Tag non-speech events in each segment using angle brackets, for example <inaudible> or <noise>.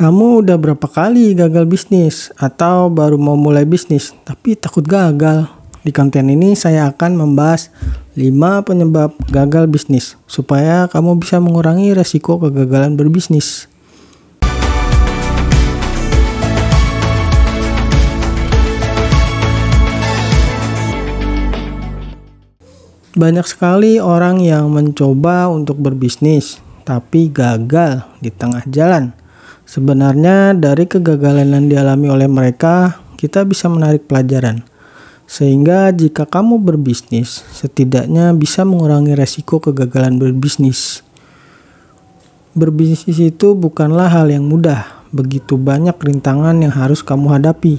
Kamu udah berapa kali gagal bisnis atau baru mau mulai bisnis tapi takut gagal? Di konten ini saya akan membahas 5 penyebab gagal bisnis supaya kamu bisa mengurangi resiko kegagalan berbisnis. Banyak sekali orang yang mencoba untuk berbisnis tapi gagal di tengah jalan Sebenarnya dari kegagalan yang dialami oleh mereka, kita bisa menarik pelajaran. Sehingga jika kamu berbisnis, setidaknya bisa mengurangi resiko kegagalan berbisnis. Berbisnis itu bukanlah hal yang mudah. Begitu banyak rintangan yang harus kamu hadapi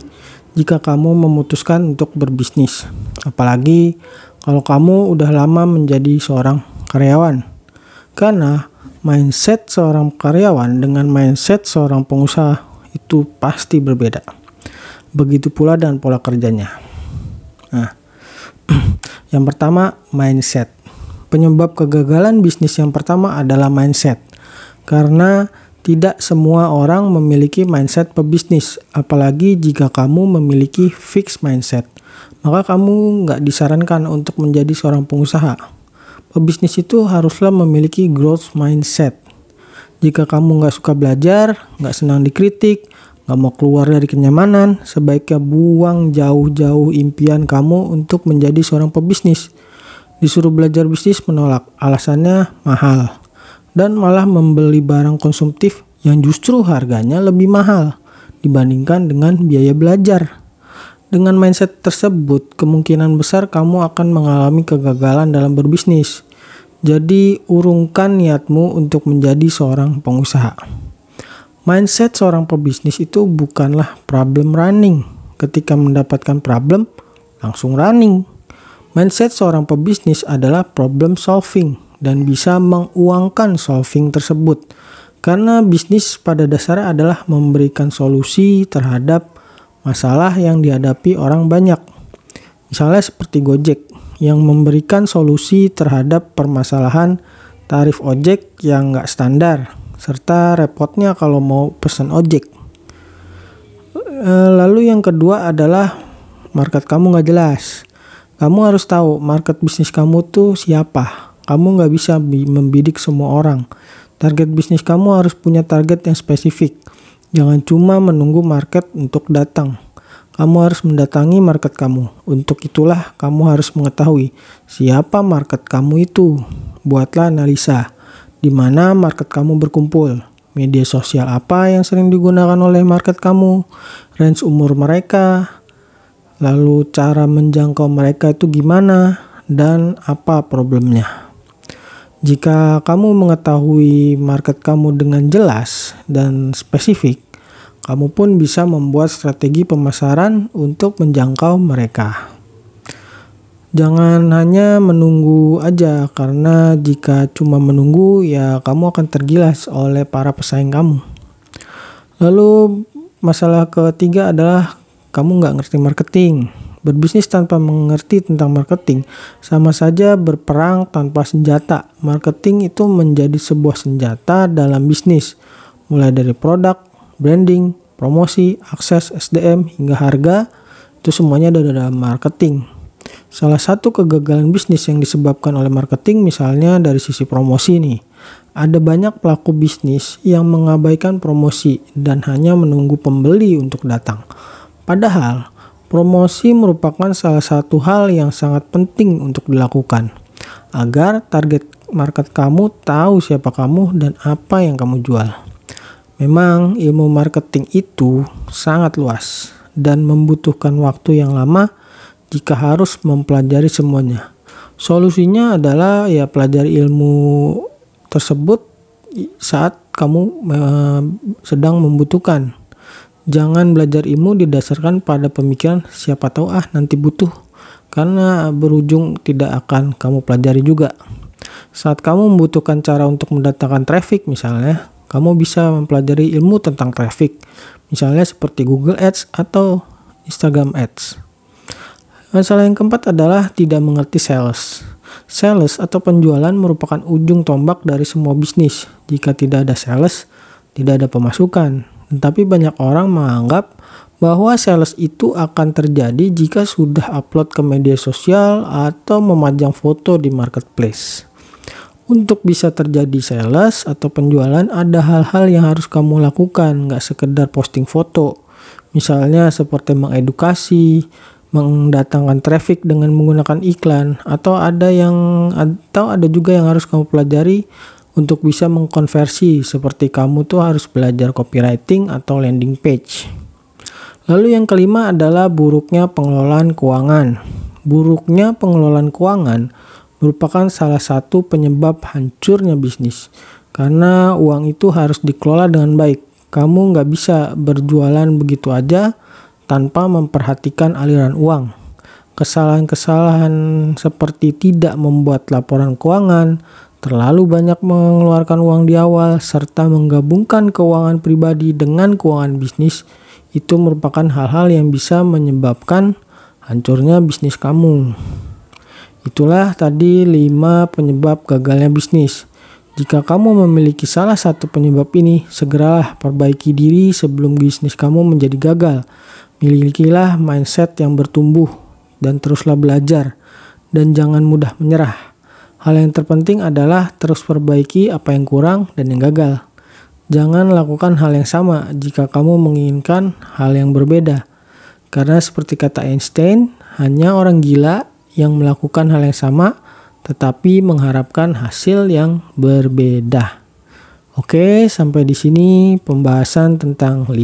jika kamu memutuskan untuk berbisnis. Apalagi kalau kamu udah lama menjadi seorang karyawan. Karena mindset seorang karyawan dengan mindset seorang pengusaha itu pasti berbeda. Begitu pula dengan pola kerjanya. Nah, <clears throat> yang pertama mindset. Penyebab kegagalan bisnis yang pertama adalah mindset. Karena tidak semua orang memiliki mindset pebisnis, apalagi jika kamu memiliki fixed mindset. Maka kamu nggak disarankan untuk menjadi seorang pengusaha Pebisnis itu haruslah memiliki growth mindset. Jika kamu nggak suka belajar, nggak senang dikritik, nggak mau keluar dari kenyamanan, sebaiknya buang jauh-jauh impian kamu untuk menjadi seorang pebisnis. Disuruh belajar bisnis menolak, alasannya mahal. Dan malah membeli barang konsumtif yang justru harganya lebih mahal dibandingkan dengan biaya belajar. Dengan mindset tersebut, kemungkinan besar kamu akan mengalami kegagalan dalam berbisnis. Jadi, urungkan niatmu untuk menjadi seorang pengusaha. Mindset seorang pebisnis itu bukanlah problem running. Ketika mendapatkan problem, langsung running. Mindset seorang pebisnis adalah problem solving dan bisa menguangkan solving tersebut. Karena bisnis pada dasarnya adalah memberikan solusi terhadap masalah yang dihadapi orang banyak. Misalnya seperti Gojek yang memberikan solusi terhadap permasalahan tarif ojek yang nggak standar serta repotnya kalau mau pesan ojek. Eh, lalu yang kedua adalah market kamu nggak jelas. Kamu harus tahu market bisnis kamu tuh siapa. Kamu nggak bisa membidik semua orang. Target bisnis kamu harus punya target yang spesifik. Jangan cuma menunggu market untuk datang. Kamu harus mendatangi market kamu. Untuk itulah kamu harus mengetahui siapa market kamu itu. Buatlah analisa di mana market kamu berkumpul. Media sosial apa yang sering digunakan oleh market kamu, range umur mereka, lalu cara menjangkau mereka itu gimana, dan apa problemnya. Jika kamu mengetahui market kamu dengan jelas dan spesifik, kamu pun bisa membuat strategi pemasaran untuk menjangkau mereka. Jangan hanya menunggu aja, karena jika cuma menunggu, ya kamu akan tergilas oleh para pesaing kamu. Lalu, masalah ketiga adalah kamu nggak ngerti marketing. Berbisnis tanpa mengerti tentang marketing sama saja berperang tanpa senjata. Marketing itu menjadi sebuah senjata dalam bisnis, mulai dari produk, branding, promosi, akses SDM hingga harga itu semuanya ada dalam marketing. Salah satu kegagalan bisnis yang disebabkan oleh marketing misalnya dari sisi promosi nih. Ada banyak pelaku bisnis yang mengabaikan promosi dan hanya menunggu pembeli untuk datang. Padahal Promosi merupakan salah satu hal yang sangat penting untuk dilakukan agar target market kamu tahu siapa kamu dan apa yang kamu jual. Memang ilmu marketing itu sangat luas dan membutuhkan waktu yang lama jika harus mempelajari semuanya. Solusinya adalah ya pelajari ilmu tersebut saat kamu uh, sedang membutuhkan Jangan belajar ilmu didasarkan pada pemikiran siapa tahu ah nanti butuh karena berujung tidak akan kamu pelajari juga. Saat kamu membutuhkan cara untuk mendatangkan traffic misalnya, kamu bisa mempelajari ilmu tentang traffic. Misalnya seperti Google Ads atau Instagram Ads. Masalah yang keempat adalah tidak mengerti sales. Sales atau penjualan merupakan ujung tombak dari semua bisnis. Jika tidak ada sales, tidak ada pemasukan Tetapi banyak orang menganggap bahwa sales itu akan terjadi jika sudah upload ke media sosial atau memajang foto di marketplace. Untuk bisa terjadi sales atau penjualan ada hal-hal yang harus kamu lakukan, nggak sekedar posting foto. Misalnya seperti mengedukasi, mendatangkan traffic dengan menggunakan iklan, atau ada yang atau ada juga yang harus kamu pelajari untuk bisa mengkonversi seperti kamu tuh harus belajar copywriting atau landing page. Lalu yang kelima adalah buruknya pengelolaan keuangan. Buruknya pengelolaan keuangan merupakan salah satu penyebab hancurnya bisnis. Karena uang itu harus dikelola dengan baik. Kamu nggak bisa berjualan begitu aja tanpa memperhatikan aliran uang. Kesalahan-kesalahan seperti tidak membuat laporan keuangan, terlalu banyak mengeluarkan uang di awal, serta menggabungkan keuangan pribadi dengan keuangan bisnis itu merupakan hal-hal yang bisa menyebabkan hancurnya bisnis kamu. Itulah tadi 5 penyebab gagalnya bisnis. Jika kamu memiliki salah satu penyebab ini, segeralah perbaiki diri sebelum bisnis kamu menjadi gagal. Milikilah mindset yang bertumbuh dan teruslah belajar dan jangan mudah menyerah. Hal yang terpenting adalah terus perbaiki apa yang kurang dan yang gagal. Jangan lakukan hal yang sama jika kamu menginginkan hal yang berbeda. Karena seperti kata Einstein, hanya orang gila yang melakukan hal yang sama tetapi mengharapkan hasil yang berbeda. Oke, sampai di sini pembahasan tentang 5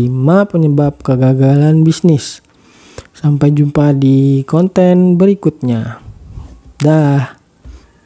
penyebab kegagalan bisnis. Sampai jumpa di konten berikutnya. Dah.